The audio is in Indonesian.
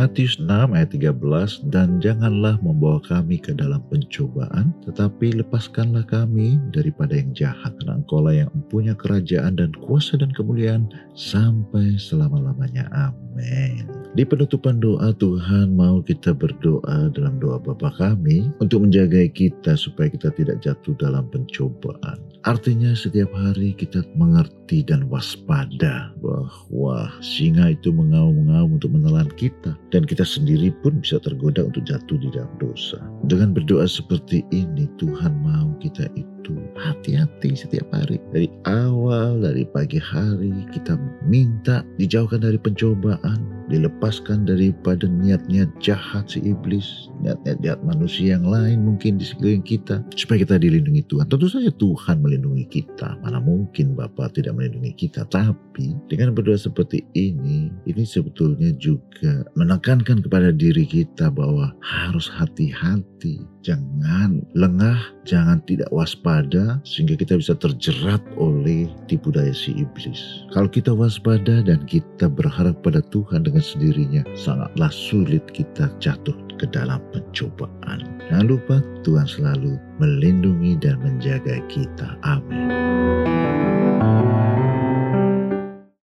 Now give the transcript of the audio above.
Matius 6 ayat 13 dan janganlah membawa kami ke dalam pencobaan tetapi lepaskanlah kami daripada yang jahat karena engkaulah yang mempunyai kerajaan dan kuasa dan kemuliaan sampai selama-lamanya. Amin. Di penutupan doa Tuhan mau kita berdoa dalam doa Bapa kami untuk menjaga kita supaya kita tidak jatuh dalam pencobaan. Artinya setiap hari kita mengerti dan waspada bahwa singa itu mengaum-ngaum untuk menelan kita dan kita sendiri pun bisa tergoda untuk jatuh di dalam dosa. Dengan berdoa seperti ini Tuhan mau kita itu hati-hati setiap hari. Dari awal, dari pagi hari kita minta dijauhkan dari pencobaan, dilepaskan daripada niat-niat jahat si iblis, niat-niat jahat manusia yang lain mungkin di sekeliling kita, supaya kita dilindungi Tuhan. Tentu saja Tuhan melindungi kita, mana mungkin Bapak tidak melindungi kita, tapi dengan berdoa seperti ini, ini sebetulnya juga menekankan kepada diri kita bahwa harus hati-hati, jangan lengah, jangan tidak waspada, sehingga kita bisa terjerat oleh tipu daya si iblis. Kalau kita waspada dan kita berharap pada Tuhan dengan dengan sendirinya sangatlah sulit kita jatuh ke dalam pencobaan. Jangan lupa Tuhan selalu melindungi dan menjaga kita. Amin.